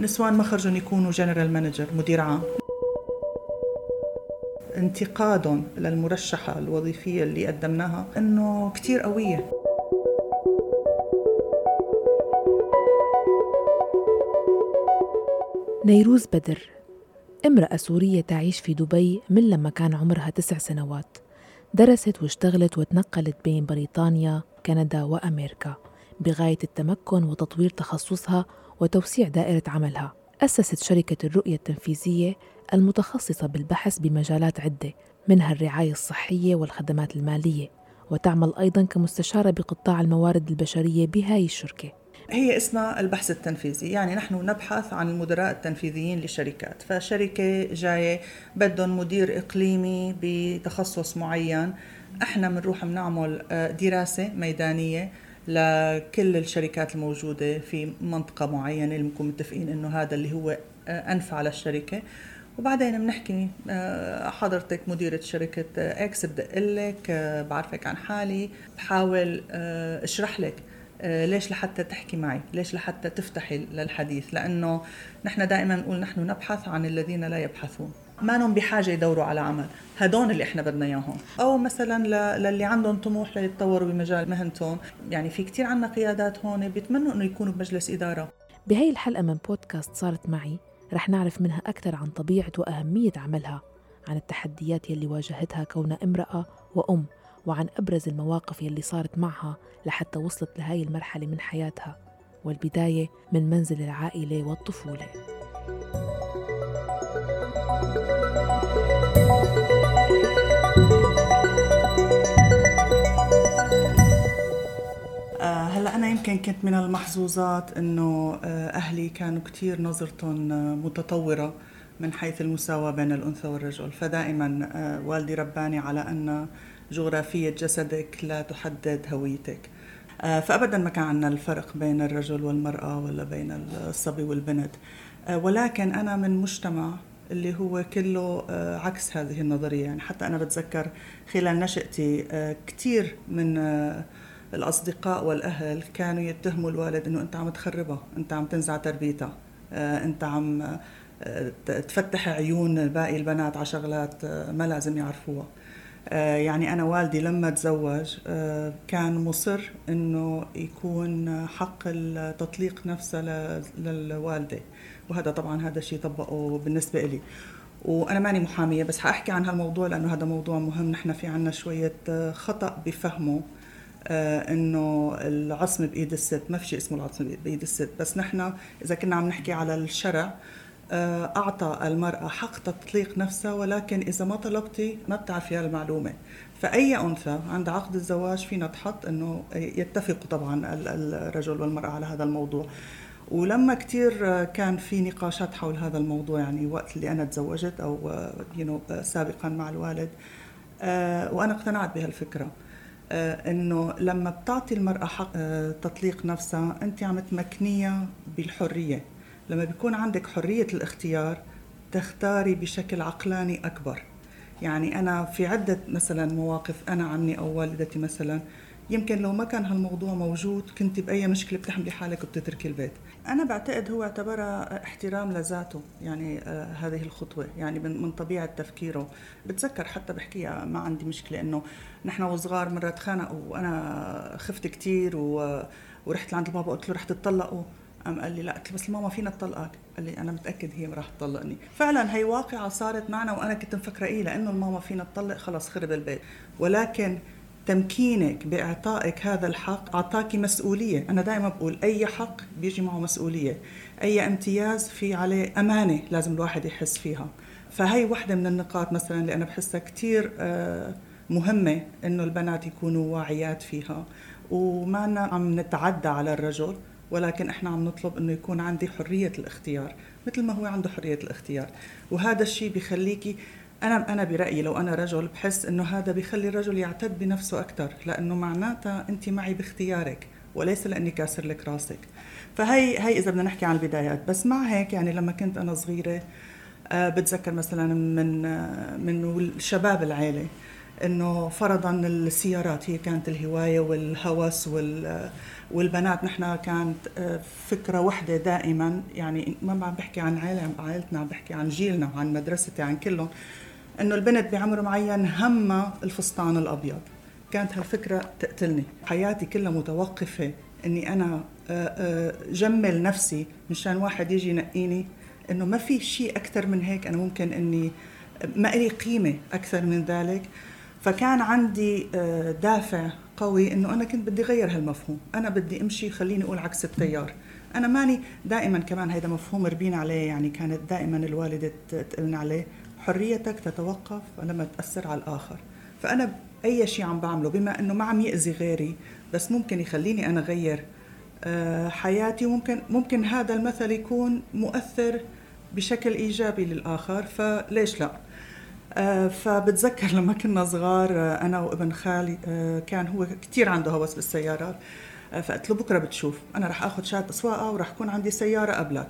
نسوان ما خرجوا يكونوا general manager مدير عام. انتقادهم للمرشحة الوظيفية اللي قدمناها إنه كتير قوية. نيروز بدر امرأة سورية تعيش في دبي من لما كان عمرها تسع سنوات. درست واشتغلت وتنقلت بين بريطانيا كندا وأمريكا. بغاية التمكن وتطوير تخصصها وتوسيع دائرة عملها. أسست شركة الرؤية التنفيذية المتخصصة بالبحث بمجالات عدة منها الرعاية الصحية والخدمات المالية وتعمل أيضا كمستشارة بقطاع الموارد البشرية بهاي الشركة. هي اسمها البحث التنفيذي يعني نحن نبحث عن المدراء التنفيذيين لشركات. فشركة جاية بدهم مدير إقليمي بتخصص معين. إحنا بنروح بنعمل آه، دراسة ميدانية. لكل الشركات الموجودة في منطقة معينة اللي بنكون متفقين إنه هذا اللي هو آه، أنفع للشركة. وبعدين بنحكي آه، حضرتك مديرة شركة إكس بدق لك بعرفك عن حالي. بحاول أشرح لك آه، ليش لحتى تحكي معي ليش لحتى تفتحي للحديث. لأنه نحن دائما نقول نحن نبحث عن الذين لا يبحثون. ما نهم بحاجة يدوروا على عمل. هدول اللي إحنا بدنا إياهم. أو مثلا للي عندهم طموح ليتطوروا بمجال مهنتهم. يعني في كتير عنا قيادات هون بيتمنوا إنه يكونوا بمجلس إدارة. بهي الحلقة من بودكاست صارت معي رح نعرف منها أكثر عن طبيعه وأهمية عملها عن التحديات يلي واجهتها كونها امرأة وأم وعن أبرز المواقف يلي صارت معها لحتى وصلت لهاي المرحلة من حياتها والبداية من منزل العائلة والطفولة. أنا يمكن كنت من المحظوظات إنه آه، أهلي كانوا كثير نظرتهم آه، متطورة من حيث المساواة بين الأنثى والرجل. فدائما والدي رباني على أن جغرافية جسدك لا تحدد هويتك. آه، فأبدا ما كان عندنا الفرق بين الرجل والمرأة ولا بين الصبي والبنت. آه، ولكن أنا من مجتمع اللي هو كله آه، عكس هذه النظرية. يعني حتى أنا بتذكر خلال نشأتي كثير من الأصدقاء والأهل كانوا يتهموا الوالد أنه أنت عم تخربها أنت عم تنزع تربيتها. أنت عم تفتح عيون باقي البنات على شغلات ما لازم يعرفوها. آه، يعني أنا والدي لما تزوج آه، كان مصر إنه يكون حق التطليق نفسه للوالدة. وهذا طبعا هذا الشيء طبقه بالنسبة إلي. وأنا ماني محامية بس حأحكي عن هالموضوع لأنه هذا موضوع مهم. نحن في عنا شوية آه، خطأ بفهمه. إنه العصمة بإيد الست ما في شيء اسمه العصمة بإيد الست بس نحن إذا كنا عم نحكي على الشرع آه، أعطى المرأة حق تطليق نفسها ولكن إذا ما طلبتي ما بتعرفي المعلومة فأي أنثى عند عقد الزواج فينا تحط أنه يتفقوا طبعا الرجل والمرأة على هذا الموضوع. ولما كثير كان في نقاشات حول هذا الموضوع يعني وقت اللي أنا تزوجت أو آه، سابقا مع الوالد آه، وأنا اقتنعت بهالفكرة. إنه لما بتعطي المرأة حق تطليق نفسها أنت عم تمكنيها بالحرية. لما بيكون عندك حرية الاختيار تختاري بشكل عقلاني أكبر. يعني أنا في عدة مثلا مواقف أنا عمي أو والدتي مثلا يمكن لو ما كان هالموضوع موجود كنت بأي مشكلة بتحملي حالك وبتتركي البيت. أنا بعتقد هو اعتبرها احترام لذاته يعني آه هذه الخطوة يعني من, من طبيعة تفكيره. بتذكر حتى بحكيها ما عندي مشكلة إنه نحن وصغار مرة تخانقوا وأنا خفت كتير و ورحت لعند البابا قلت له رح تطلقوا قام قال لي لا. قلت بس ماما فينا تطلقك. قال لي أنا متأكد هي راح تطلقني. فعلا هي واقعة صارت معنا وأنا كنت مفكرة إيه لأنه الماما فينا تطلق خلص خرب البيت. ولكن تمكينك بإعطائك هذا الحق أعطاك مسؤولية. أنا دائما بقول أي حق بيجي معه مسؤولية. أي امتياز في عليه أمانة لازم الواحد يحس فيها. فهي وحدة من النقاط مثلا اللي أنا بحسها كثير آه، مهمة إنه البنات يكونوا واعيات فيها. وما عم نتعدى على الرجل ولكن إحنا عم نطلب إنه يكون عندي حرية الاختيار مثل ما هو عنده حرية الاختيار. وهذا الشيء بخليكي أنا أنا برأيي لو أنا رجل بحس إنه هذا بخلي الرجل يعتد بنفسه أكثر لأنه معناتها انت معي باختيارك وليس لأني كاسر لك راسك. فهي هي إذا بدنا نحكي عن البدايات بس مع هيك يعني لما كنت أنا صغيرة آه، بتذكر مثلا من من شباب العائله إنه فرضا السيارات هي كانت الهواية والهوس وال والبنات نحن كانت آه، فكرة وحدة دائما. يعني ما عم بحكي عن عائله عائلتنا عم بحكي عن جيلنا وعن مدرستي عن كلهم. إنه البنت بعمر معين همها الفستان الأبيض. كانت هالفكرة تقتلني. حياتي كلها متوقفة إني أنا آه، آه، جمل نفسي مشان واحد يجي ينقيني. إنه ما في شيء أكثر من هيك أنا ممكن إني ما لي قيمة أكثر من ذلك. فكان عندي آه، دافع قوي إنه أنا كنت بدي غير هالمفهوم. أنا بدي أمشي خليني أقول عكس التيار. أنا ماني دائما كمان هذا مفهوم ربينا عليه يعني كانت دائما الوالدة تقلنا عليه. حريتك تتوقف لما تأثر على الآخر. فأنا أي شيء عم بعمله بما إنه ما عم يأذي غيري بس ممكن يخليني أنا غير آه، حياتي وممكن ممكن هذا المثل يكون مؤثر بشكل إيجابي للآخر فليش لا؟ آه، فبتذكر لما كنا صغار آه، أنا وابن خالي كان هو كثير عنده هوس بالسيارات. فقلت له بكرة بتشوف أنا رح آخذ شهاده سواقه ورح يكون عندي سيارة قبلك.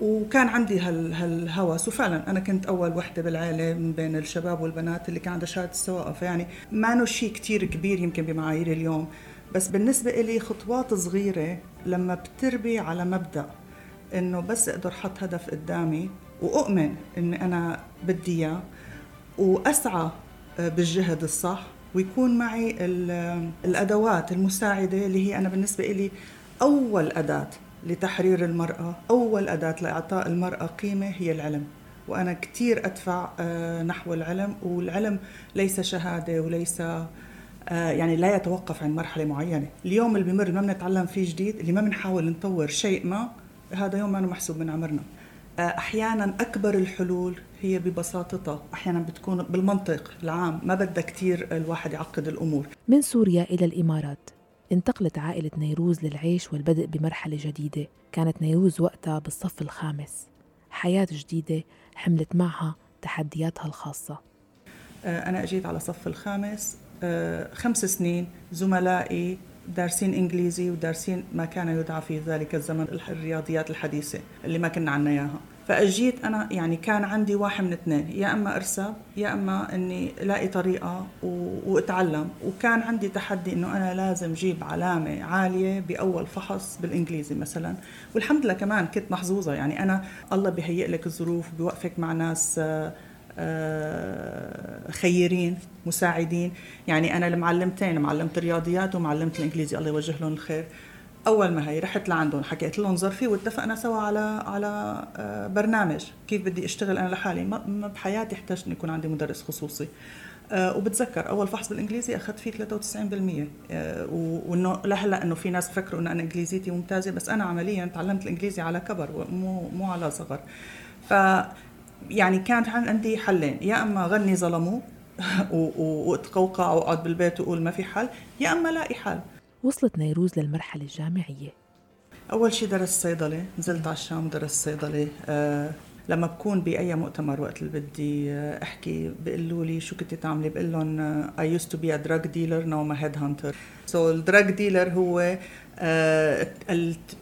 وكان عندي هال هالهوس. وفعلا أنا كنت أول وحدة بالعائله من بين الشباب والبنات اللي كان عندها شهادة السواقه فيعني ما شيء كثير كبير يمكن بمعايير اليوم. بس بالنسبة إلي خطوات صغيرة لما بتربي على مبدأ إنه بس أقدر أحط هدف قدامي وأؤمن إني أنا بدي إياه وأسعى آه، بالجهد الصح ويكون معي الأدوات المساعدة اللي هي أنا بالنسبة إلي أول أداة. لتحرير المرأة. أول أداة لإعطاء المرأة قيمة هي العلم. وأنا كثير أدفع آه، نحو العلم والعلم ليس شهادة وليس آه، يعني لا يتوقف عند مرحلة معينة. اليوم اللي بمر ما بنتعلم فيه جديد اللي ما بنحاول نطور شيء ما هذا يوم ما محسوب من عمرنا. آه، أحيانا أكبر الحلول هي ببساطتها. أحيانا بتكون بالمنطق العام. ما بدها كثير الواحد يعقد الأمور. من سوريا إلى الإمارات. انتقلت عائلة نيروز للعيش والبدء بمرحلة جديدة. كانت نيروز وقتها بالصف الخامس. حياة جديدة حملت معها تحدياتها الخاصة. آه، أنا أجيت على صف الخامس. آه، خمس سنين زملائي دارسين إنجليزي ودارسين ما كان يدعى في ذلك الزمن الرياضيات الحديثة اللي ما كنا عنا إياها. فأجيت أنا يعني كان عندي واحد من اثنين يا إما ارسب يا إما إني ألاقي طريقة وأتعلم. وكان عندي تحدي إنه أنا لازم أجيب علامة عالية بأول فحص بالإنجليزي مثلا. والحمد لله كمان كنت محظوظة يعني أنا الله بيهيئ لك الظروف بيوقفك مع ناس آه، آه، خيرين مساعدين. يعني أنا المعلمتين معلمة الرياضيات ومعلمة الإنجليزي الله يوجه لهم الخير. أول ما هي رحت لعندهم حكيت لهم ظرفي واتفقنا سوا على على آه، برنامج كيف بدي أشتغل أنا لحالي. ما بحياتي احتجت اني يكون عندي مدرس خصوصي. أه وبتذكر أول فحص بالإنجليزي أخذت فيه 93% أه وإنه لهلأ إنه في ناس فكروا انه أنا إنجليزيتي ممتازة بس أنا عمليا تعلمت الإنجليزي على كبر مو مو على صغر. ف يعني كانت عندي حلين. يا أما إني أنظلم واتقوقع وأقعد بالبيت وأقول ما في حل يا أما لاقي حل. وصلت نيروز للمرحلة الجامعية. أول شيء درست صيدلة نزلت على الشام درست صيدلة. أه لما بكون بأي مؤتمر وقت اللي بدي آه، أحكي بيقولوا لي شو كنت تعملي؟ بقول لهم I used to be a drug dealer now I'm a headhunter. So ال drug dealer هو آه،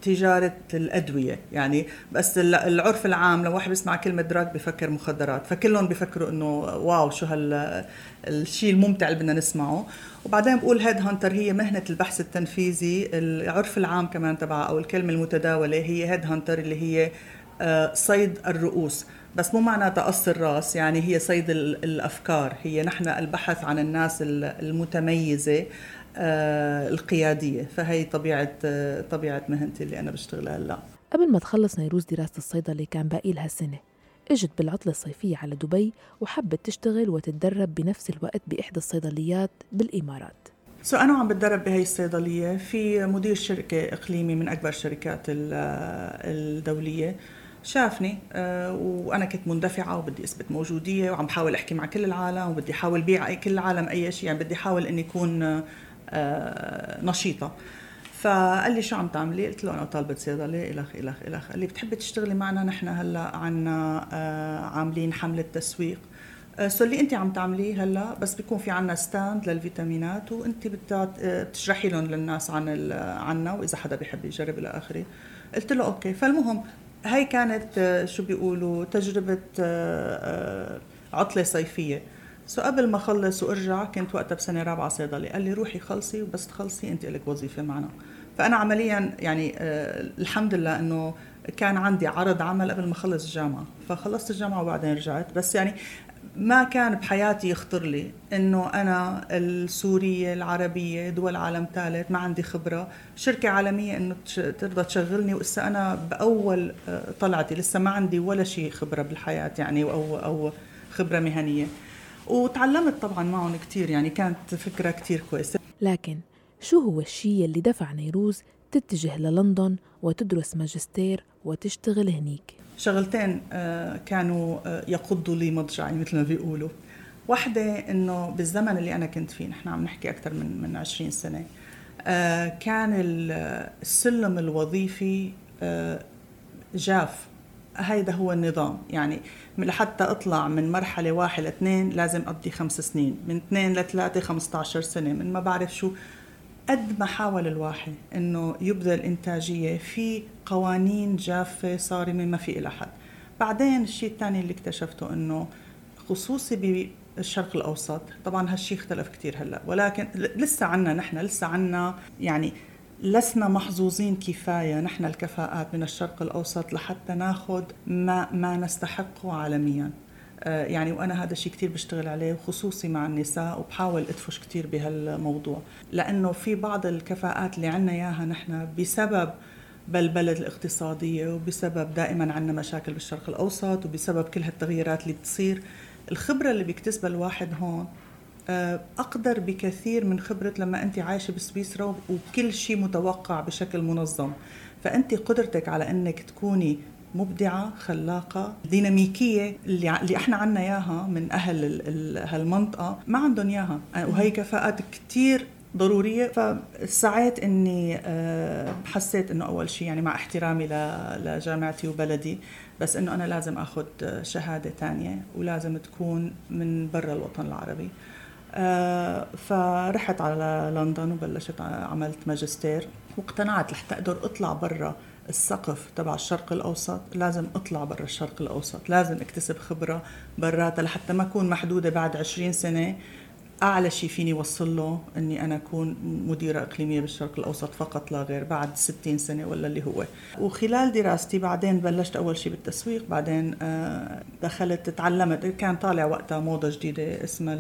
تجارة الأدوية. يعني بس العرف العام لو واحد بيسمع كلمة drug بفكر مخدرات. فكلهم بيفكروا إنه wow شو هال الشيء الممتع اللي بدنا نسمعه. وبعدين بقول headhunter هي مهنة البحث التنفيذي. العرف العام كمان تبعها أو الكلمة المتداولة هي headhunter اللي هي آه، صيد الرؤوس. بس مو معناتها قص الرأس يعني هي صيد الأفكار. هي نحن البحث عن الناس المتميزة. آه، القيادية. فهي طبيعة آه، طبيعة مهنتي اللي أنا بشتغلها هلأ. قبل ما تخلص نيروز دراسة الصيدلة كان باقي لها سنة إجت بالعطلة الصيفية على دبي وحبت تشتغل وتتدرب بنفس الوقت بإحدى الصيدليات بالإمارات. so أنا عم بتدرب بهي الصيدلية في مدير شركة إقليمي من أكبر الشركات الدولية. شافني آه، وأنا كنت مندفعة وبدي أثبت موجودية وعم بحاول أحكي مع كل العالم وبدي أحاول بيع كل العالم أي شيء يعني بدي أحاول إني اكون آه، نشيطة. فقال لي شو عم تعملي؟ قلت له أنا طالبة صيدلة الخ الخ إلخ. قال لي بتحبي تشتغلي معنا؟ نحن هلأ عنا آه، عاملين حملة تسويق. so اللي انت عم تعمليه هلأ بس بيكون في عنا stand للفيتامينات وانت بتشرحي لهم للناس عن عنا وإذا حدا بيحب يجرب إلى آخره. قلت له okay. فالمهم هاي كانت آه، شو بيقولوا تجربة آه، آه، عطلة صيفية. سو قبل ما اخلص وارجع كنت وقتها بسنة رابعة صيدلي. قال لي روحي خلصي وبس تخلصي انت لك وظيفة معنا. فأنا عمليا يعني آه الحمد لله إنه كان عندي عرض عمل قبل ما اخلص الجامعة. فخلصت الجامعة وبعدين رجعت. بس يعني ما كان بحياتي يخطر لي إنه أنا السورية العربية دول عالم ثالث ما عندي خبرة. شركة عالمية إنه ترضى تشغلني. وإسا أنا بأول آه، طلعتي لسه ما عندي ولا شيء خبرة بالحياة يعني أو أو خبرة مهنية. وتعلمت طبعا معهم كثير يعني كانت فكرة كثير كويسة. لكن شو هو الشيء اللي دفع نيروز تتجه للندن وتدرس ماجستير وتشتغل هنيك؟ شغلتين آه، كانوا آه، يقضوا لي مضجعي مثل ما بيقولوا. واحدة إنه بالزمن اللي أنا كنت فيه نحن عم نحكي أكثر من من 20 سنة آه، كان السلم الوظيفي جاف. هيدا هو النظام. يعني لحتى اطلع من مرحلة واحد لاثنين لازم أقضي خمس سنين. من اثنين لثلاثة 15 سنة. من ما بعرف شو. قد ما حاول الواحد إنه يبذل إنتاجية في قوانين جافة صارمة ما في لها حد. بعدين الشيء الثاني اللي اكتشفته إنه خصوصي بالشرق الأوسط طبعا هالشيء اختلف كثير هلأ. ولكن لسه عنا نحن لسه عنا يعني لسنا محظوظين كفاية. نحن الكفاءات من الشرق الأوسط لحتى ناخذ ما ما نستحقه عالميا. آه، يعني وأنا هذا الشيء كثير بشتغل عليه وخصوصي مع النساء وبحاول أدفش كثير بهالموضوع. لأنه في بعض الكفاءات اللي عنا إياها نحن بسبب بالبلد الاقتصادية وبسبب دائما عندنا مشاكل بالشرق الأوسط وبسبب كل هالتغييرات اللي بتصير. الخبرة اللي بيكتسبها الواحد هون أقدر بكثير من خبرة لما أنت عايشة بسويسرا وكل شيء متوقع بشكل منظم. فأنت قدرتك على أنك تكوني مبدعة خلاقة ديناميكية اللي اللي إحنا عنا إياها من أهل هالمنطقة. ما عندهم إياها. وهي كفاءات كثير ضرورية. فسعيت إني آه، حسيت إنه أول شيء يعني مع احترامي لجامعتي وبلدي بس إنه أنا لازم اخذ شهادة ثانية ولازم تكون من برا الوطن العربي. آه، فرحت على لندن وبلشت عملت ماجستير واقتنعت لحتى أقدر اطلع برا السقف تبع الشرق الأوسط. لازم اطلع برا الشرق الأوسط لازم اكتسب خبرة براتها لحتى ما أكون محدودة بعد 20 سنة. أعلى شيء فيني وصل له إني أنا أكون مديرة إقليمية بالشرق الأوسط فقط لا غير بعد 60 سنة ولا اللي هو. وخلال دراستي بعدين بلشت أول شيء بالتسويق بعدين آه، دخلت تعلمت. كان طالع وقتها موضة جديدة اسمها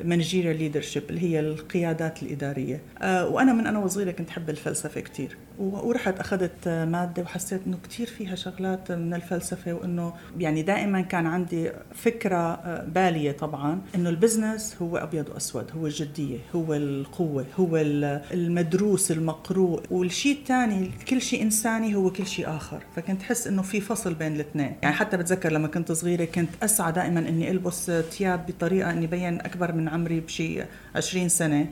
ال managerial leadership اللي هي القيادات الإدارية. آه، وأنا من أنا وصغيرة كنت أحب الفلسفة كثير ورحت أخذت مادة وحسيت إنه كثير فيها شغلات من الفلسفة وإنه يعني دائما كان عندي فكرة آه، بالية طبعا إنه ال business هو أبيض وأسود هو الجدية هو القوة هو المدروس المقروء والشيء الثاني كل شيء إنساني هو كل شيء آخر. فكنت أحس إنه في فصل بين الاثنين. يعني حتى بتذكر لما كنت صغيرة كنت أسعى دائما إني ألبس ثياب بطريقة إني بين أكبر من عمري بشيء 20 سنة.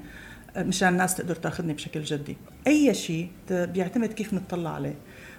مشان الناس تقدر تاخذني بشكل جدي. أي شيء بيعتمد كيف نطلع عليه.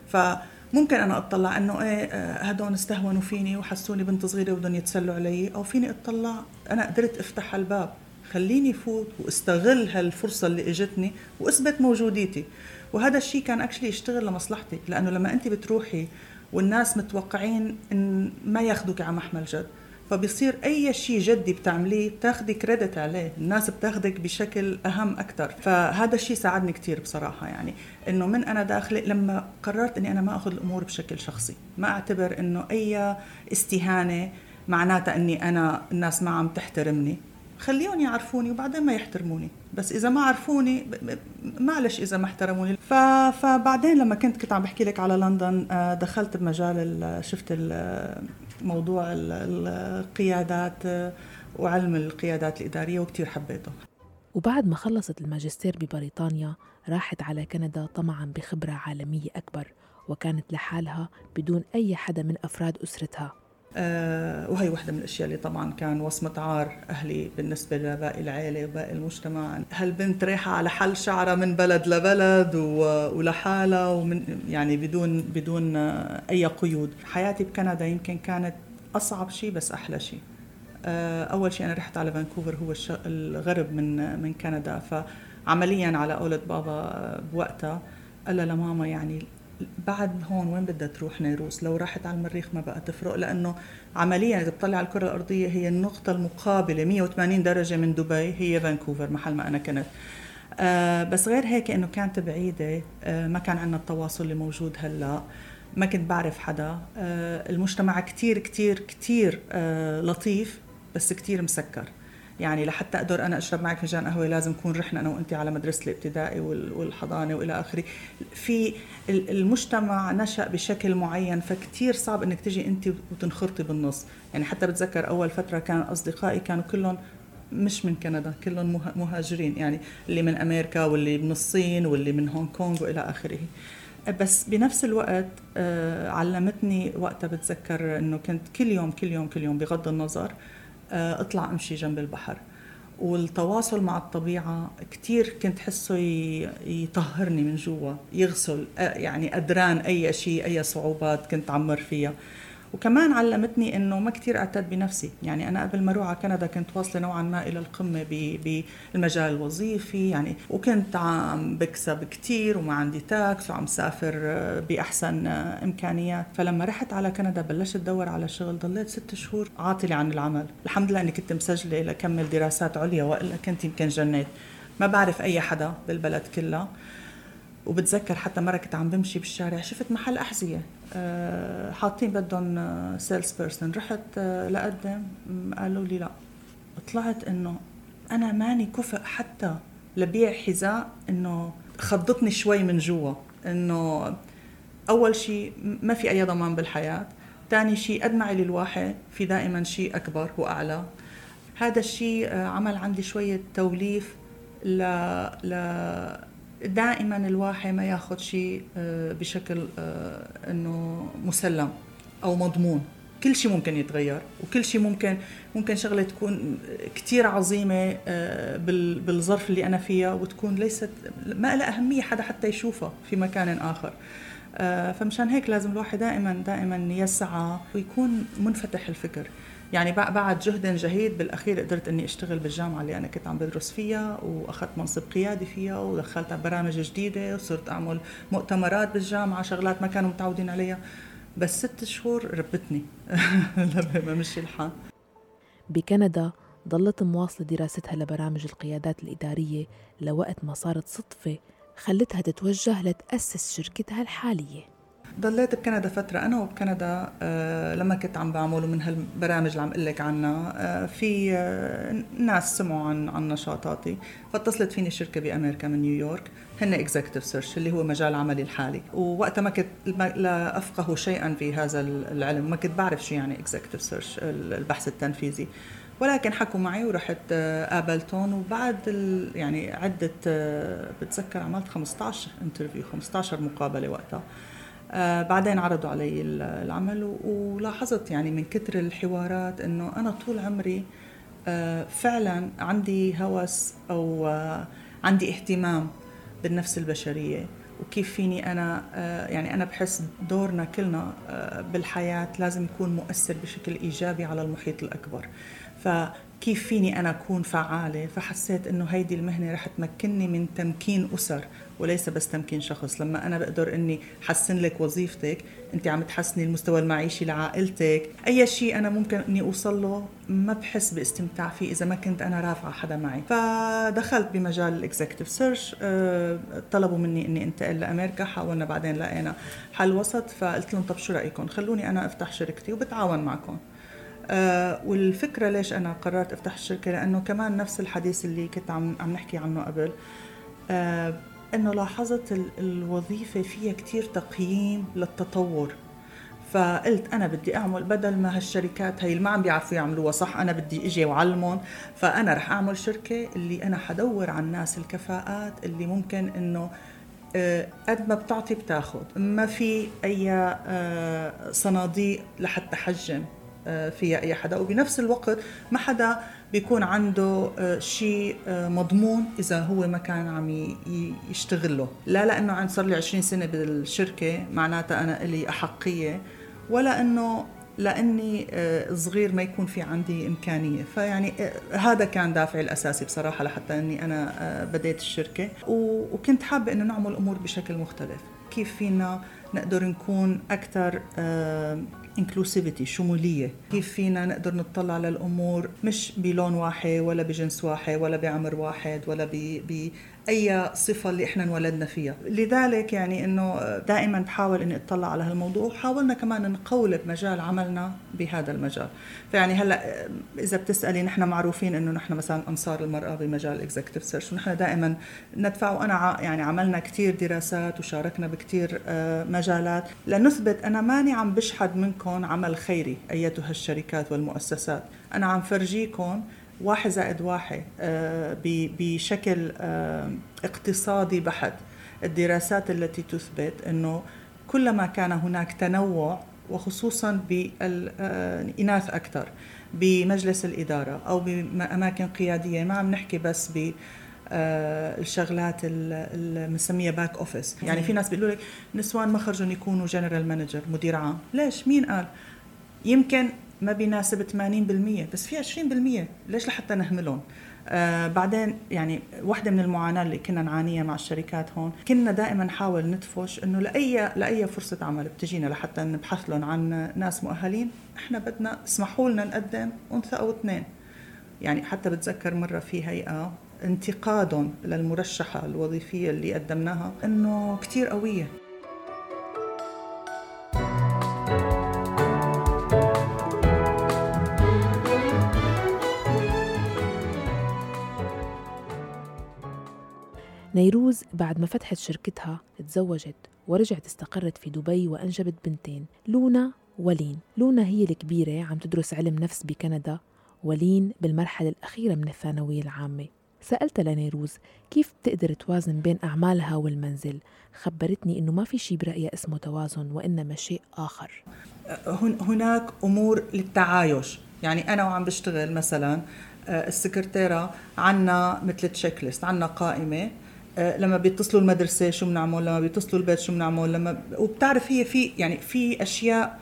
فممكن أنا اطلع إنه إيه آه، هدول استهونوا فيني وحسوني بنت صغيرة بدهم يتسلوا علي أو فيني اطلع أنا قدرت أفتح الباب خليني فوت وأستغل هالفرصة اللي إجتني وأثبت موجوديتي. وهذا الشيء كان actually يشتغل لمصلحتي لأنه لما أنت بتروحي والناس متوقعين إن ما ياخذوك على محمل جد. فبصير أي شيء جدي بتعمليه بتاخدي credit عليه. الناس بتاخدك بشكل أهم أكثر فهذا الشيء ساعدني كثير بصراحة يعني. إنه من أنا داخله لما قررت إني أنا ما أخذ الأمور بشكل شخصي ما أعتبر إنه أي استهانة معناتها إني أنا الناس ما عم تحترمني. خليهم يعرفوني وبعدين ما يحترموني. بس إذا ما عرفوني معلش إذا ما احترموني. فبعدين لما كنت كنت عم بحكي لك على لندن آه، دخلت بمجال شفت موضوع القيادات آه، وعلم القيادات الإدارية وكتير حبيته. وبعد ما خلصت الماجستير ببريطانيا راحت على كندا طمعا بخبرة عالمية أكبر وكانت لحالها بدون أي حدا من أفراد أسرتها. وهي واحدة من الأشياء اللي طبعا كان وصمة عار أهلي بالنسبة لباقي العائلة وباقي المجتمع. هالبنت رايحة على حل شعرها من بلد لبلد ولحالها ومن يعني بدون بدون أي قيود. حياتي بكندا يمكن كانت أصعب شيء بس أحلى شيء آه أول شيء أنا رحت على فانكوفر هو الغرب من من كندا. فعمليا على قولة بابا بوقتها. قال لها لماما يعني بعد هون وين بدها تروح نيروس؟ لو راحت على المريخ ما بقى تفرق لأنه عمليا إذا بتطلع على الكرة الأرضية هي النقطة المقابلة 180 درجة من دبي هي فانكوفر محل ما أنا كنت. آه بس غير هيك إنه كانت بعيدة آه ما كان عندنا التواصل اللي موجود هلأ ما كنت بعرف حدا. آه المجتمع كتير كتير كتير آه لطيف بس كتير مسكر. يعني لحتى أقدر أنا أشرب معك فنجان قهوة لازم نكون رحنا أنا وانت على مدرسة الابتدائي والحضانة وإلى آخره. في المجتمع نشأ بشكل معين فكتير صعب إنك تجي انت وتنخرطي بالنص. يعني حتى بتذكر أول فترة كان أصدقائي كانوا كلهم مش من كندا كلهم مهاجرين. يعني اللي من أمريكا واللي من الصين واللي من هونغ كونغ وإلى آخره. بس بنفس الوقت آه، علمتني وقتها بتذكر إنه كنت كل يوم كل يوم كل يوم بغض النظر اطلع امشي جنب البحر. والتواصل مع الطبيعة كتير كنت حسه يطهرني من جوا يغسل آه، يعني أدران أي شيء أي صعوبات كنت عمر فيها. وكمان علمتني إنه ما كثير اعتد بنفسي. يعني أنا قبل ما أروح على كندا كنت واصلة نوعا ما إلى القمة بالمجال الوظيفي. يعني وكنت عم بكسب كثير وما عندي تاكس وعم سافر بأحسن إمكانيات. فلما رحت على كندا بلشت أدور على شغل. ضليت ست شهور عاطلة عن العمل. الحمد لله إني كنت مسجلة لكمل دراسات عليا وإلا كنت يمكن جنيت. ما بعرف أي حدا بالبلد كلها. وبتذكر حتى مرة كنت عم بمشي بالشارع شفت محل أحذية. آه، حاطين بدهم sales person رحت آه، لقدم قالوا لي لا. طلعت إنه أنا ماني كفء حتى لبيع حذاء إنه خضتني شوي من جوا. إنه أول شيء ما في أي ضمان بالحياة. ثاني شيء قد ما علي الواحد في دائما شيء أكبر وأعلى. هذا الشيء آه، عمل عندي شوية توليف ل ل دائما الواحد ما ياخذ شيء آه، بشكل آه، إنه مسلم أو مضمون. كل شيء ممكن يتغير وكل شيء ممكن ممكن شغلة تكون كثير عظيمة آه، بالظرف اللي أنا فيها وتكون ليست ما لها أهمية حدا حتى يشوفها في مكان آخر. فمشان هيك لازم الواحد دائما دائما يسعى ويكون منفتح الفكر. يعني بعد جهد جهيد بالأخير قدرت إني أشتغل بالجامعة اللي أنا كنت عم بدرس فيها وأخذت منصب قيادي فيها ودخلت برامج جديدة وصرت أعمل مؤتمرات بالجامعة شغلات ما كانوا متعودين عليها. بس ست شهور ربتني لما مشي الحال. بكندا ضلت مواصلة دراستها لبرامج القيادات الإدارية لوقت ما صارت صدفة خلتها تتوجه لتأسس شركتها الحالية. ضليت بكندا فترة أنا وبكندا آه لما كنت عم بعمل من هالبرامج اللي عم أقول لك عنها آه في آه ناس سمعوا عن عن نشاطاتي فاتصلت فيني شركة بأمريكا من نيويورك هن executive search اللي هو مجال عملي الحالي. ووقتها ما كنت لا أفقه شيئا في هذا العلم ما كنت بعرف شو يعني executive search البحث التنفيذي. ولكن حكوا معي ورحت قابلتهم وبعد يعني عدة بتذكر عملت 15 انترفيو 15 مقابلة وقتها. بعدين عرضوا علي العمل ولاحظت يعني من كثر الحوارات إنه أنا طول عمري آه فعلا عندي هوس أو آه عندي اهتمام بالنفس البشرية. وكيف فيني أنا آه، يعني أنا بحس دورنا كلنا آه، بالحياة لازم يكون مؤثر بشكل إيجابي على المحيط الأكبر. فكيف فيني أنا أكون فعالة؟ فحسيت إنه هيدي المهنة رح تمكنني من تمكين أسر. وليس بس تمكين شخص. لما أنا بقدر إني حسن لك وظيفتك أنت عم تحسني المستوى المعيشي لعائلتك أي شيء أنا ممكن إني أوصل له ما بحس باستمتاع فيه إذا ما كنت أنا رافعة حدا معي. فدخلت بمجال ال executive search أه طلبوا مني إني انتقل لأمريكا حاولنا بعدين لقينا حل وسط فقلت لهم طب شو رأيكم؟ خلوني أنا أفتح شركتي وبتعاون معكم. أه والفكرة ليش أنا قررت أفتح الشركة؟ لأنه كمان نفس الحديث اللي كنت عم عم نحكي عنه قبل. أه إنه لاحظت الوظيفة فيها كتير تقييم للتطور. فقلت أنا بدي أعمل بدل ما هالشركات هي اللي ما عم بيعرفوا يعملوها صح أنا بدي إجي وعلمهم فأنا رح أعمل شركة اللي أنا حدور على الناس الكفاءات اللي ممكن إنه آه، قد ما بتعطي بتاخذ ما في أي آه، صناديق لحتى حجم آه، فيها أي حدا. وبنفس الوقت ما حدا بيكون عنده آه، شيء آه، مضمون إذا هو ما كان عم يشتغله. لا لأنه عن صار لي 20 سنة بالشركة معناتها أنا لي أحقية ولا إنه لأني صغير ما يكون في عندي إمكانية. فيعني هذا كان دافعي الأساسي بصراحة لحتى إني أنا بديت الشركة. وكنت حابة إنه نعمل أمور بشكل مختلف. كيف فينا نقدر نكون أكثر inclusivity شمولية. كيف فينا نقدر نطلع للأمور مش بلون واحد ولا بجنس واحد ولا بعمر واحد ولا باي صفة اللي إحنا انولدنا فيها. لذلك يعني إنه دائما بحاول إني أطلع على هالموضوع وحاولنا كمان نقولب مجال عملنا بهذا المجال. فيعني هلأ إذا بتسألي نحن معروفين إنه نحن مثلا أنصار المرأة بمجال ال executive search ونحن دائما ندفع وأنا يعني عملنا كثير دراسات وشاركنا بكثير آه، مجالات. لنثبت أنا ماني عم بشحد منكم عمل خيري أيتها الشركات والمؤسسات. أنا عم فرجيكم واحد زائد واحد آه، بشكل آه، اقتصادي بحت. الدراسات التي تثبت إنه كلما كان هناك تنوع وخصوصا بالإناث أكثر بمجلس الإدارة أو بأماكن قيادية ما عم نحكي بس ب آه، الشغلات المسمية back office يعني في ناس بيقولوا لك نسوان ما خرجهن يكونوا general manager مدير عام. ليش؟ مين قال؟ يمكن ما بيناسب 80% بس في 20% ليش لحتى نهملهم؟ آه بعدين يعني واحدة من المعاناة اللي كنا نعانيها مع الشركات هون كنا دائما نحاول ندفش إنه لاي لأي فرصة عمل بتجينا لحتى نبحث لهم عن ناس مؤهلين. إحنا بدنا اسمحوا لنا نقدم أنثى أو اثنين. يعني حتى بتذكر مرة في هيئة انتقادهم للمرشحة الوظيفية اللي قدمناها إنه كثير قوية. نيروز بعد ما فتحت شركتها تزوجت ورجعت استقرت في دبي وأنجبت بنتين لونا ولين. لونا هي الكبيرة عم تدرس علم نفس بكندا ولين بالمرحلة الأخيرة من الثانوية العامة. سألت لنيروز كيف بتقدر توازن بين أعمالها والمنزل؟ خبرتني أنه ما في شيء برأيها اسمه توازن وإنما شيء آخر. هناك أمور للتعايش. يعني أنا وعم بشتغل مثلا آه، السكرتيرة عنا مثل تشيك ليست عنا قائمة. لما بيتصلوا المدرسة شو بنعمل لما بيتصلوا البيت شو بنعمل لما وبتعرف هي في يعني في أشياء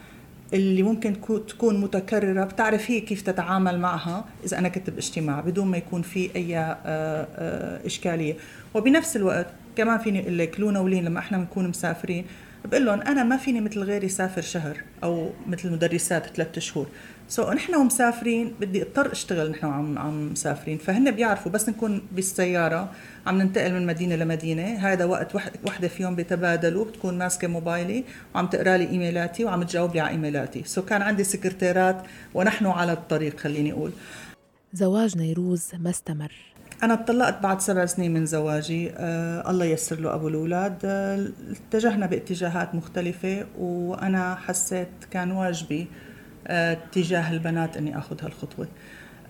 اللي ممكن تكون متكررة بتعرف هي كيف تتعامل معها إذا أنا كنت باجتماع بدون ما يكون في أي آه، آه، إشكالية. وبنفس الوقت كمان فيني أقول لك لونا ولين لما إحنا بنكون مسافرين بقول لهم أنا ما فيني مثل غيري سافر شهر أو مثل المدرسات ثلاثة شهور. so, نحن ومسافرين بدي اضطر اشتغل نحن عم عم مسافرين. فهن بيعرفوا بس نكون بالسيارة عم ننتقل من مدينة لمدينة. هذا وقت وحدة فيهم بيتبادلوا بتكون ماسكة موبايلي وعم تقرأ لي إيميلاتي وعم تجاوب لي على إيميلاتي. so, كان عندي سكرتيرات ونحن على الطريق خليني أقول. زواج نيروز ما استمر. أنا اتطلقت بعد سبع سنين من زواجي. آه الله يسر له أبو الأولاد. آه اتجهنا باتجاهات مختلفة وأنا حسيت كان واجبي آه تجاه البنات أني أخذ هالخطوة.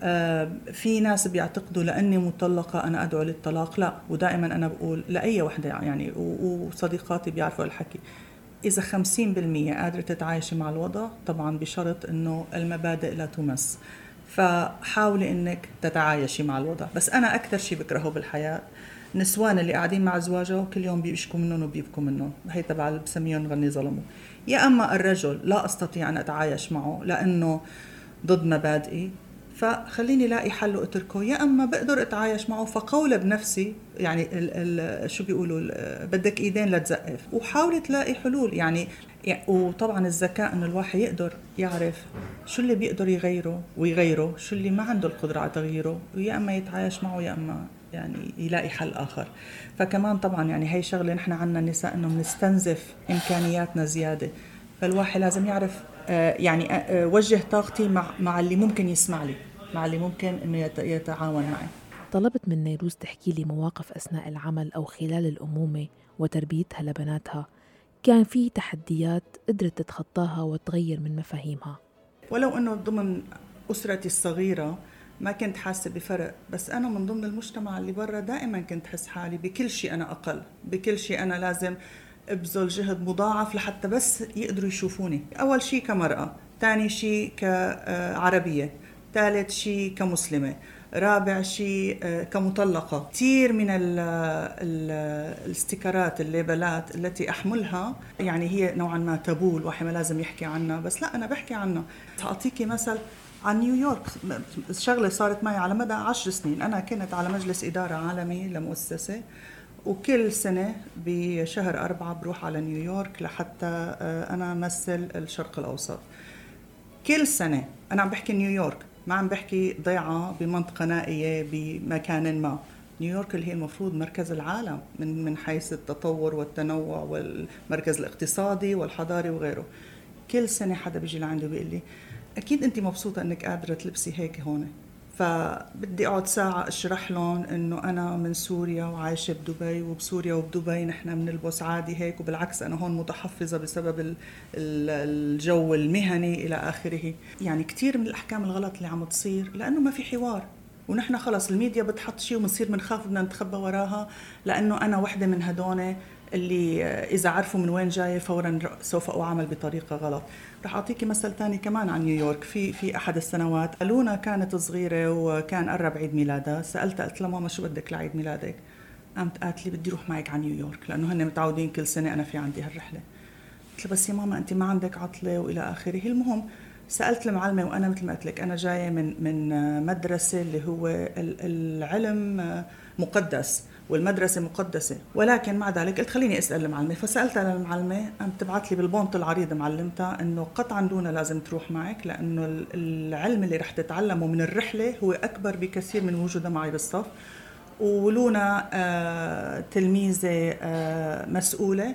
آه في ناس بيعتقدوا لأني مطلقة أنا أدعو للطلاق. لا ودائما أنا بقول لأي وحدة يعني وصديقاتي بيعرفوا الحكي إذا 50% قادرة تتعايشي مع الوضع طبعا بشرط أنه المبادئ لا تمس. فحاولي إنك تتعايشي مع الوضع. بس أنا أكثر شيء بكرهه بالحياة نسوان اللي قاعدين مع ازواجه كل يوم بيشكوا منهم وبيبكوا منهم. هي تبع اللي بسميهم غني ظلموا. يا أما الرجل لا أستطيع أن أتعايش معه لأنه ضد مبادئي فخليني لاقي حل وأتركه. يا أما بقدر أتعايش معه فقوله بنفسي يعني ال ال شو بيقولوا بدك إيدين لتزقف وحاولي تلاقي حلول يعني وطبعا الذكاء إنه الواحد يقدر يعرف شو اللي بيقدر يغيره ويغيره شو اللي ما عنده القدرة على تغييره. ويا أما يتعايش معه يا أما يعني يلاقي حل آخر. فكمان طبعا يعني هي شغلة نحن عنا النساء إنه بنستنزف إمكانياتنا زيادة. فالواحد لازم يعرف آه، يعني آه، آه، وجه طاقتي مع مع اللي ممكن يسمع لي مع اللي ممكن إنه يتعاون معي. طلبت من نيروز تحكي لي مواقف أثناء العمل أو خلال الأمومة وتربيتها لبناتها. كان في تحديات قدرت تتخطاها وتغير من مفاهيمها. ولو إنه ضمن أسرتي الصغيرة ما كنت حاسة بفرق. بس أنا من ضمن المجتمع اللي برا دائما كنت حس حالي بكل شيء أنا أقل بكل شيء أنا لازم أبذل جهد مضاعف لحتى بس يقدروا يشوفوني. أول شيء كمرأة ثاني شيء كعربية ثالث شيء كمسلمة رابع شيء كمطلقة. كثير من ال ال الاستيكرات الليبلات التي أحملها يعني هي نوعا ما تابو الواحد ما لازم يحكي عنها. بس لا أنا بحكي عنها. أعطيكي مثل عن نيويورك شغلة صارت معي على مدى عشر سنين. أنا كنت على مجلس إدارة عالمي لمؤسسة وكل سنة بشهر أربعة بروح على نيويورك لحتى أنا أمثل الشرق الأوسط. كل سنة أنا عم بحكي نيويورك ما عم بحكي ضيعة بمنطقة نائية بمكان ما. نيويورك اللي هي المفروض مركز العالم من من حيث التطور والتنوع والمركز الاقتصادي والحضاري وغيره. كل سنة حدا بيجي لعندي وبيقول لي أكيد انت مبسوطة إنك قادرة تلبسي هيك هون. فبدي أقعد ساعة أشرح لهم إنه أنا من سوريا وعايشة بدبي وبسوريا وبدبي نحن بنلبس عادي هيك وبالعكس أنا هون متحفظة بسبب الجو المهني إلى آخره. يعني كثير من الأحكام الغلط اللي عم تصير لأنه ما في حوار. ونحن خلص الميديا بتحط شيء وبنصير بنخاف بدنا نتخبى وراها لأنه أنا وحدة من هدول اللي إذا عرفوا من وين جاية فورا سوف أعامل بطريقة غلط. رح أعطيكي مثل ثاني كمان عن نيويورك. في في أحد السنوات لونا كانت صغيرة وكان قرب عيد ميلادها. سالتها قلت لها ماما شو بدك لعيد ميلادك؟ قامت قالت لي بدي أروح معك على نيويورك لأنه هن متعودين كل سنة أنا في عندي هالرحلة. قلت لها بس يا ماما أنت ما عندك عطلة وإلى آخره. المهم سألت المعلمة وأنا مثل ما قلت لك أنا جاية من من مدرسة اللي هو العلم مقدس. والمدرسة مقدسة. ولكن مع ذلك قلت خليني أسأل المعلمة. فسألتها للمعلمة قامت تبعت لي بالبونت العريض معلمتها أنه قطعا دون لازم تروح معك لأنه العلم اللي رح تتعلمه من الرحلة هو أكبر بكثير من وجودها معي بالصف. ولونا آه تلميذة آه مسؤولة.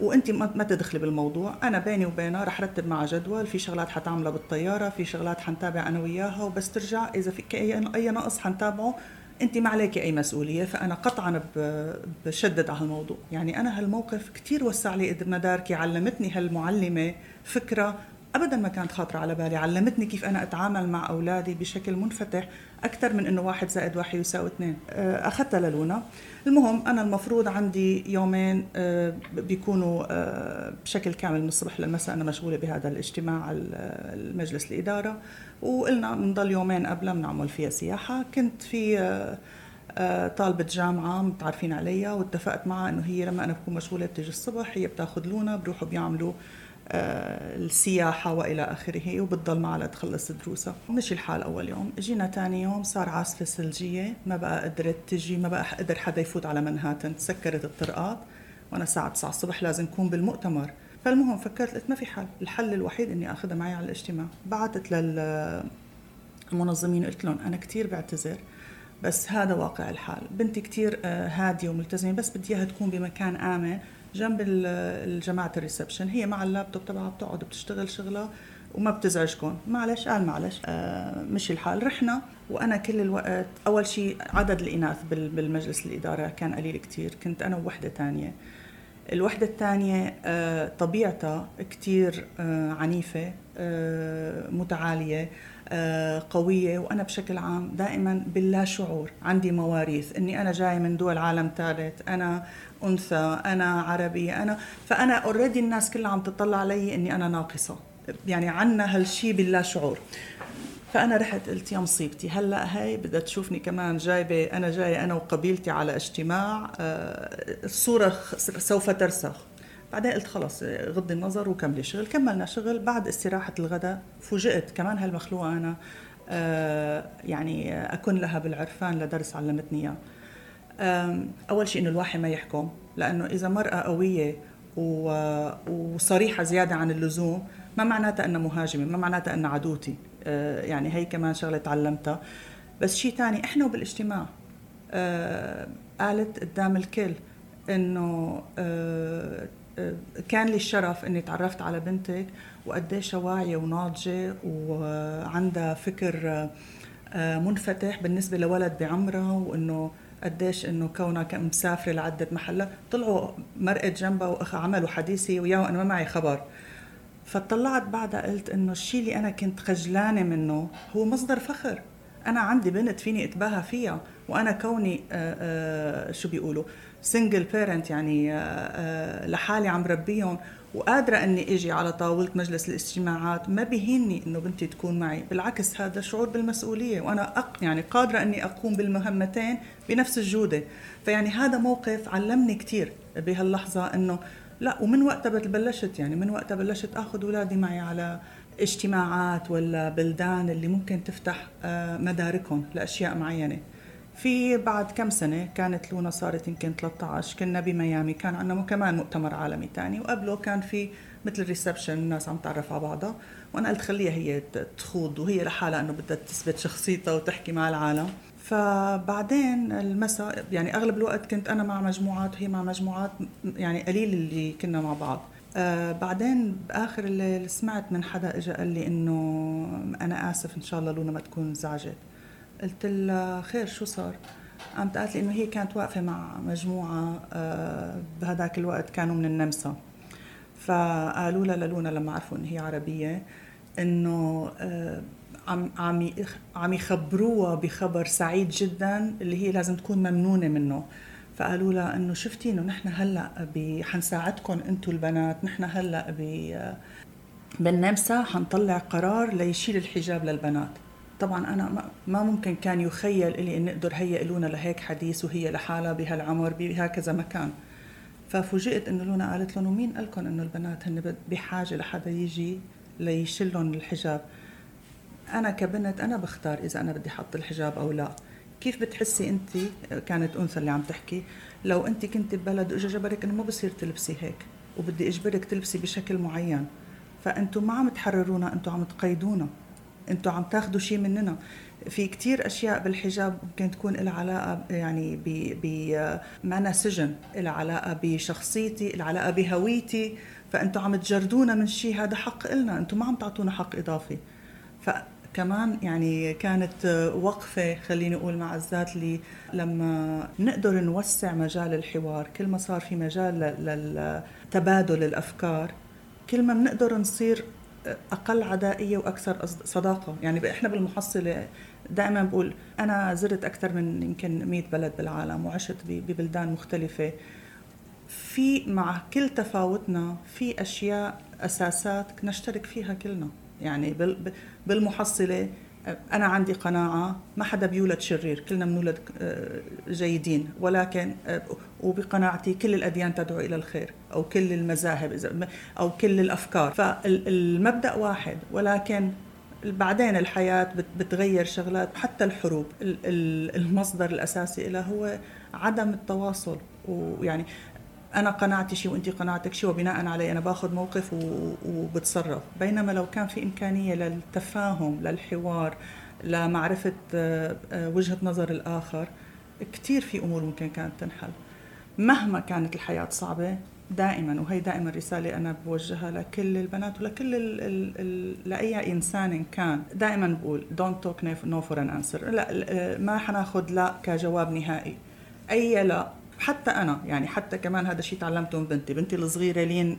وانت ما تدخلي بالموضوع. أنا بيني وبينها رح رتب معها جدول. في شغلات حتعملها بالطيارة في شغلات حنتابع أنا وياها. وبس ترجع إذا في أي نقص حنتابعه. أنت ما عليك أي مسؤولية فأنا قطعا بشدد على هالموضوع يعني أنا هالموقف كثير وسع لي مداركي علمتني هالمعلمة فكرة ابدا ما كانت خاطرة على بالي. علمتني كيف أنا أتعامل مع أولادي بشكل منفتح أكثر من إنه واحد زائد واحد يساوي اثنين. آه، أخذتها للونا. المهم أنا المفروض عندي يومين آه، بيكونوا آه، بشكل كامل من الصبح للمساء. أنا مشغولة بهذا الاجتماع المجلس الإدارة. وقلنا بنضل يومين قبلها بنعمل فيها سياحة. كنت في طالبة جامعة متعرفين عليها واتفقت معها إنه هي لما أنا بكون مشغولة بتيجي الصبح هي بتاخذ لونا بروحوا بيعملوا آه، السياحة وإلى آخره وبتضل معها لتخلص دروسها. مشي الحال أول يوم. جينا تاني يوم صار عاصفة ثلجية. ما بقى قدرت تجي ما بقى قدر حدا يفوت على منهاتن. تسكرت الطرقات. وأنا الساعة 9 الصبح لازم أكون بالمؤتمر. فالمهم فكرت قلت ما في حل. الحل الوحيد إني أخذها معي على الاجتماع. بعثت للمنظمين قلت لهم أنا كثير بعتذر بس هذا واقع الحال. بنتي كثير آه، هادية وملتزمة بس بدي إياها تكون بمكان آمن. جنب الجماعه الريسبشن. هي مع اللابتوب تبعها بتقعد بتشتغل شغلها وما بتزعجكم. معلش قال معلش. آه مشي الحال. رحنا وأنا كل الوقت أول شيء عدد الإناث بالمجلس الإدارة كان قليل كتير. كنت أنا ووحدة ثانية الوحدة الثانية آه طبيعتها كتير آه عنيفة آه متعالية. قوية وأنا بشكل عام دائما باللا شعور عندي مواريث إني أنا جاي من دول عالم ثالث أنا أنثى أنا عربية أنا فأنا اوريدي الناس كلها عم تطلع علي إني أنا ناقصة. يعني عنا هالشي باللا شعور. فأنا رحت قلت يا مصيبتي هلأ هي بدها تشوفني كمان جايبة أنا جاية أنا وقبيلتي على اجتماع آه، الصورة سوف ترسخ. بعدين قلت خلص غضي النظر وكملي شغل. كملنا شغل. بعد استراحة الغداء فوجئت كمان هالمخلوقة أنا آه، يعني أكون لها بالعرفان لدرس علمتني إياه. أول شيء إنه الواحد ما يحكم لأنه إذا مرأة قوية وصريحة زيادة عن اللزوم ما معناتها أنها مهاجمة ما معناتها أنها عدوتي. آه، يعني هي كمان شغلة تعلمتها. بس شيء تاني إحنا وبالاجتماع آه، قالت قدام الكل إنه كان لي الشرف إني تعرفت على بنتك وقديش واعية وناضجة وعندها فكر آه، منفتح بالنسبة لولد بعمرها وإنه قديش إنه كونها مسافرة لعدة محلات. طلعوا مرقت جنبها وعملوا حديثي وياه وأنا ما معي خبر. فطلعت بعدها قلت إنه الشيء اللي أنا كنت خجلانة منه هو مصدر فخر. أنا عندي بنت فيني اتباهى فيها وأنا كوني آآ آآ شو بيقولوا single parent يعني آه، آه، لحالي عم ربيهم وقادرة أني أجي على طاولة مجلس الاجتماعات ما بيهمني أنه بنتي تكون معي بالعكس هذا شعور بالمسؤولية وأنا أق يعني قادرة أني أقوم بالمهمتين بنفس الجودة. فيعني هذا موقف علمني كثير بهاللحظة أنه لا ومن وقتها بلشت يعني من وقتها بلشت أخذ أولادي معي على اجتماعات ولا بلدان اللي ممكن تفتح آه، مداركهم لأشياء معينة. في بعد كم سنة كانت لونا صارت يمكن 13 كنا بميامي كان عندنا كمان مؤتمر عالمي تاني وقبله كان في مثل ريسبشن الناس عم تعرف على بعضها. وأنا قلت خليها هي تخوض وهي لحالها إنه بدها تثبت شخصيتها وتحكي مع العالم. فبعدين المساء يعني أغلب الوقت كنت أنا مع مجموعات وهي مع مجموعات يعني قليل اللي كنا مع بعض. آه بعدين بآخر الليل سمعت من حدا اجى قال لي إنه أنا آسف إن شاء الله لونا ما تكون زعجت. قلت لها خير شو صار؟ قامت قالت لي إنه هي كانت واقفة مع مجموعة آه بهداك الوقت كانوا من النمسا. فقالوا لها للونا لما عرفوا إن هي عربية إنه آه عم عم عم يخبروها بخبر سعيد جدا اللي هي لازم تكون ممنونة منه. فقالوا لها إنه شفتي إنه نحن هلأ حنساعدكم أنتم البنات نحن هلأ ب بالنمسا حنطلع قرار ليشيل الحجاب للبنات. طبعا أنا ما ممكن كان يخيل لي إن نقدر هيئ لونا لهيك حديث وهي لحالها بهالعمر بهكذا مكان. ففوجئت إنه لونا قالت لهم ومين قال لكم إنه البنات هن بحاجة لحدا يجي ليشلهم الحجاب؟ أنا كبنت أنا بختار إذا أنا بدي أحط الحجاب أو لا. كيف بتحسي انت كانت أنثى اللي عم تحكي لو انت كنت ببلد وإجا جبرك إنه ما بصير تلبسي هيك وبدي إجبرك تلبسي بشكل معين فانتم ما عم تحررونا أنتم عم تقيدونا أنتم عم تاخذوا شيء مننا. في كتير أشياء بالحجاب ممكن تكون لها علاقة يعني ب ب معنا سجن لها علاقة بشخصيتي لها علاقة بهويتي فانتم عم تجردونا من شيء هذا حق إلنا أنتم ما عم تعطونا حق إضافي. فكمان يعني كانت وقفة خليني أقول مع الذات لي لما نقدر نوسع مجال الحوار كل ما صار في مجال لتبادل الأفكار كل ما بنقدر نصير أقل عدائية وأكثر صداقة. يعني إحنا بالمحصلة دائما بقول أنا زرت أكثر من يمكن 100 بلد بالعالم وعشت ببلدان مختلفة. في مع كل تفاوتنا في أشياء أساسات نشترك فيها كلنا. يعني بالمحصلة. أنا عندي قناعة ما حدا بيولد شرير كلنا بنولد آه، جيدين. ولكن آه، وبقناعتي كل الأديان تدعو إلى الخير أو كل المذاهب أو كل الأفكار. فالمبدأ واحد ولكن بعدين الحياة بتغير شغلات حتى الحروب. المصدر الأساسي لها هو عدم التواصل. ويعني أنا قناعتي شيء وانت قناعتك شيء وبناء عليه أنا باخذ موقف وبتصرف. بينما لو كان في إمكانية للتفاهم للحوار لمعرفة آه، وجهة نظر الآخر كثير في أمور ممكن كانت تنحل. مهما كانت الحياة صعبة دائما وهي دائما رسالة أنا بوجهها لكل البنات ولكل ال ال ال لأي إنسان كان. دائما بقول don't take no for an answer لا ما حناخذ لا كجواب نهائي. أي لا حتى أنا يعني حتى كمان هذا الشيء تعلمته من بنتي. بنتي الصغيرة لين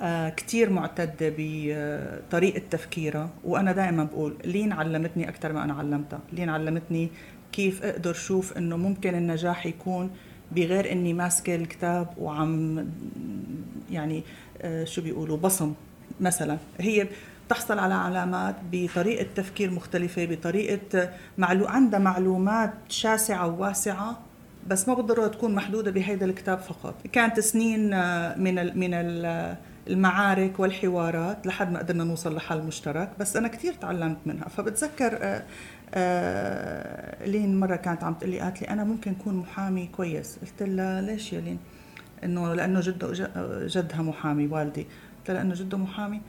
آه، كثير معتدة بطريقة تفكيرها. وأنا دائما بقول لين علمتني أكثر ما أنا علمتها. لين علمتني كيف أقدر شوف أنه ممكن النجاح يكون بغير أني ماسكة الكتاب وعم يعني آه، شو بيقولوا بصم مثلا. هي تحصل على علامات بطريقة تفكير مختلفة بطريقة معلو... عندها معلومات شاسعة وواسعة بس ما بالضروره تكون محدودة بهيدا الكتاب فقط. كانت سنين آه، من من المعارك والحوارات لحد ما قدرنا نوصل لحل مشترك. بس أنا كثير تعلمت منها. فبتذكر آه، آه، لين مرة كانت عم تقول لي قالت لي أنا ممكن أكون محامي كويس. قلت لها ليش يا لين؟ إنه لأنه جده جدها محامي والدي. قلت لها لأنه جده محامي.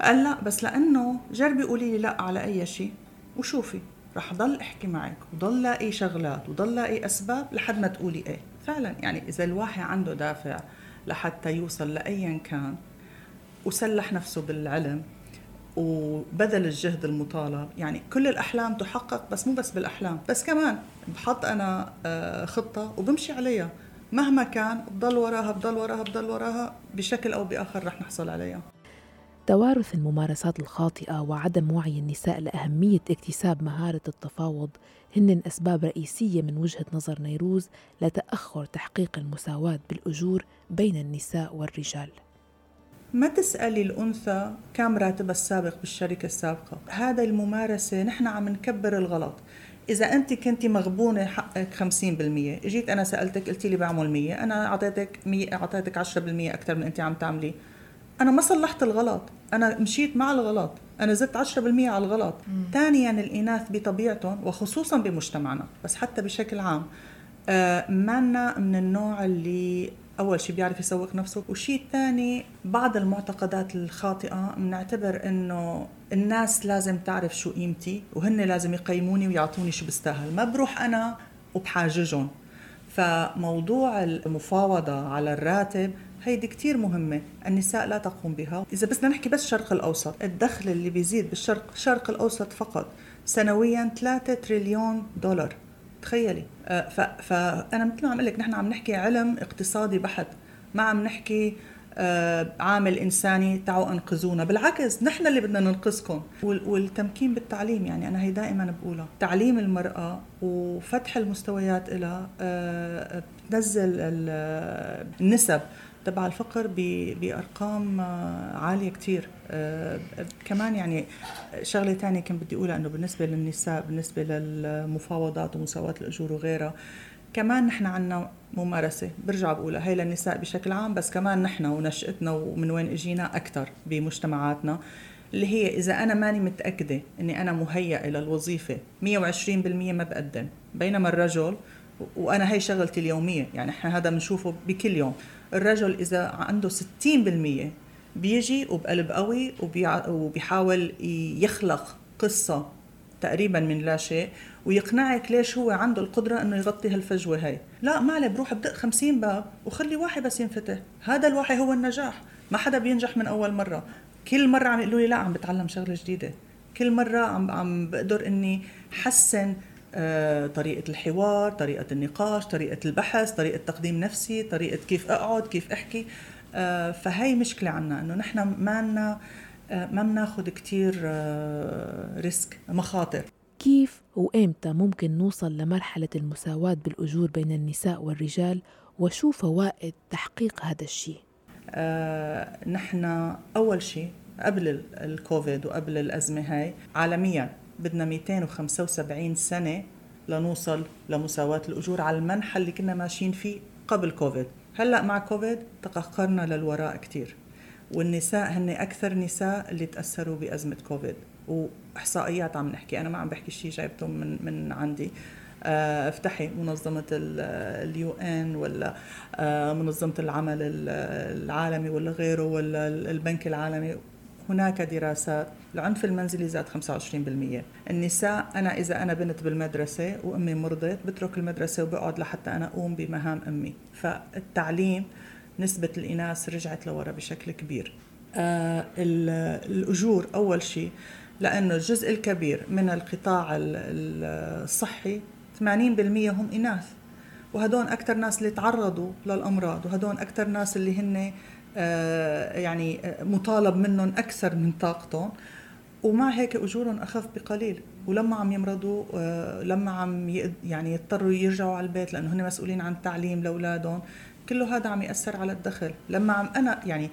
قال لا بس لأنه جربي قولي لي لا على أي شيء وشوفي. رح ضل احكي معك وضل لاقي شغلات وضل لاقي أسباب لحد ما تقولي إيه. فعلا يعني إذا الواحد عنده دافع لحتى يوصل لايا كان وسلح نفسه بالعلم وبذل الجهد المطالب يعني كل الأحلام تحقق بس مو بس بالأحلام بس كمان بحط أنا آه، خطة وبمشي عليها. مهما كان بضل وراها بضل وراها بضل وراها بشكل أو بآخر رح نحصل عليها. توارث الممارسات الخاطئة وعدم وعي النساء لأهمية اكتساب مهارة التفاوض هن أسباب رئيسية من وجهة نظر نيروز لتأخر تحقيق المساواة بالأجور بين النساء والرجال. ما تسألي الأنثى كم راتبها السابق بالشركة السابقة؟ هذا الممارسة نحن عم نكبر الغلط. إذا أنت كنت مغبونة حقك 50% جيت أنا سألتك قلتي لي بعمل 100 أنا أعطيتك 100 أعطيتك 10% أكثر من أنت عم تعملي. أنا ما صلحت الغلط. أنا مشيت مع الغلط. أنا زدت 10% على الغلط. ثانيا الإناث بطبيعتهم وخصوصا بمجتمعنا بس حتى بشكل عام. آه مانا من النوع اللي أول شيء بيعرف يسوق نفسه والشيء الثاني بعض المعتقدات الخاطئة. بنعتبر إنه الناس لازم تعرف شو قيمتي وهن لازم يقيموني ويعطوني شو بستاهل. ما بروح أنا وبحاججهم. فموضوع المفاوضة على الراتب هيدي كتير مهمة النساء لا تقوم بها. إذا بس نحكي بس الشرق الأوسط الدخل اللي بيزيد بالشرق الشرق الأوسط فقط سنويا 3 تريليون دولار. تخيلي. آه، فأنا مثل ما عم لك نحن عم نحكي علم اقتصادي بحت. ما عم نحكي آه، عامل إنساني تعوا أنقذونا. بالعكس نحن اللي بدنا ننقذكم. والتمكين بالتعليم يعني أنا هي دائما بقولها. تعليم المرأة وفتح المستويات لها آه، بتنزل النسب. تبع الفقر بأرقام آه، عالية كثير كمان يعني شغلة ثانية كنت بدي أقولها إنه بالنسبة للنساء بالنسبة للمفاوضات ومساواة الأجور وغيرها كمان نحن عنا ممارسة. برجع بقولها هي للنساء بشكل عام بس كمان نحن ونشأتنا ومن وين إجينا أكثر بمجتمعاتنا اللي هي إذا أنا ماني متأكدة إني أنا مهيئة للوظيفة 120% ما بقدم. بينما الرجل وأنا هي شغلتي اليومية يعني إحنا هذا بنشوفه بكل يوم. الرجل إذا عنده 60% بيجي وبقلب قوي وبيحاول يخلق قصة تقريبا من لا شيء ويقنعك ليش هو عنده القدرة إنه يغطي هالفجوة هاي. لا ما عليه بروح بدق خمسين باب وخلي واحد بس ينفتح. هذا الواحد هو النجاح. ما حدا بينجح من أول مرة. كل مرة عم يقولوا لي لا عم بتعلم شغلة جديدة. كل مرة عم عم بقدر إني حسن طريقة الحوار طريقة النقاش طريقة البحث طريقة تقديم نفسي طريقة كيف أقعد كيف أحكي. آه، فهي مشكلة عنا أنه نحن ما لنا آه، ما بناخذ كثير ريسك مخاطر. كيف وإمتى ممكن نوصل لمرحلة المساواة بالأجور بين النساء والرجال؟ وشو فوائد تحقيق هذا الشيء؟ آه نحن أول شيء قبل الكوفيد وقبل الأزمة هاي عالميا بدنا 275 سنة لنوصل لمساواة الأجور على المنحى اللي كنا ماشيين فيه قبل كوفيد. هلأ مع كوفيد تقهقرنا للوراء كتير والنساء هن أكثر نساء اللي تأثروا بأزمة كوفيد. وإحصائيات عم نحكي أنا ما عم بحكي شيء جايبته من من عندي. آه، افتحي منظمة ال UN ولا آه، منظمة العمل العالمي ولا غيره ولا البنك العالمي. هناك دراسات العنف المنزلي زاد 25% النساء أنا إذا أنا بنت بالمدرسة وأمي مرضت بترك المدرسة وبقعد لحتى أنا أقوم بمهام أمي. فالتعليم نسبة الإناث رجعت لورا بشكل كبير. آه الأجور أول شيء لأنه الجزء الكبير من القطاع الصحي 80% هم إناث. وهدول أكثر ناس اللي تعرضوا للأمراض وهدول أكثر ناس اللي هن يعني آه، مطالب منهم أكثر من طاقتهم. ومع هيك أجورهم أخف بقليل. ولما عم يمرضوا آه، لما عم يعني يضطروا يرجعوا على البيت لأنه هن مسؤولين عن التعليم لأولادهم كله هذا عم يأثر على الدخل. لما عم أنا يعني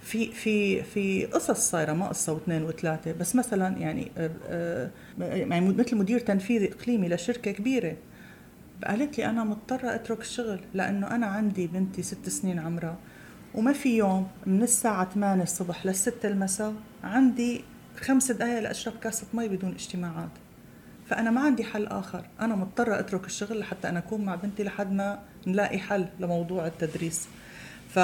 في في في قصص صايرة ما قصة واثنين وثلاثة بس مثلا يعني آه، آه، يعني مثل مدير تنفيذي إقليمي لشركة كبيرة قالت لي أنا مضطرة أترك الشغل لأنه أنا عندي بنتي ست سنين عمرها. وما في يوم من الساعة 8 الصبح للستة المساء عندي خمس دقائق لأشرب كاسة مي بدون اجتماعات. فأنا ما عندي حل آخر. أنا مضطرة أترك الشغل لحتى أنا أكون مع بنتي لحد ما نلاقي حل لموضوع التدريس. ف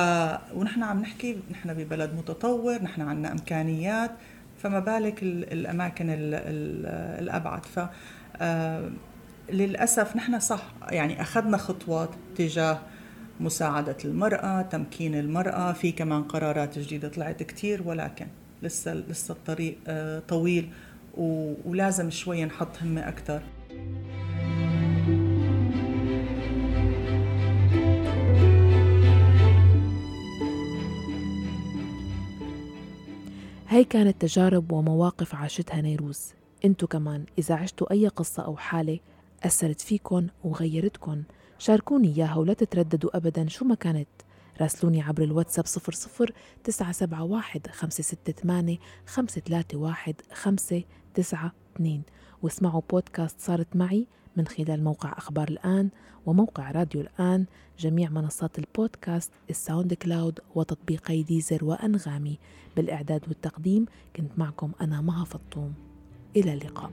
ونحن عم نحكي نحن ببلد متطور نحن عندنا إمكانيات فما بالك الأماكن الأبعد. ف آه، للأسف نحن صح يعني أخذنا خطوات تجاه مساعدة المرأة، تمكين المرأة، في كمان قرارات جديدة طلعت كتير ولكن لسه لسه الطريق آه، طويل ولازم شوي نحط همة أكثر. هاي كانت تجارب ومواقف عاشتها نيروز انتو كمان إذا عشتوا أي قصة أو حالة أثرت فيكن وغيرتكن شاركوني إياها ولا تترددوا أبدا. شو ما كانت. راسلوني عبر الواتساب صفر صفر تسعة سبعة واحد خمسة ستة ثمانية خمسة ثلاثة واحد خمسة تسعة اثنين. واسمعوا بودكاست صارت معي من خلال موقع أخبار الآن وموقع راديو الآن. جميع منصات البودكاست الساوند كلاود وتطبيقي ديزر وأنغامي. بالإعداد والتقديم كنت معكم أنا مها فطوم. إلى اللقاء.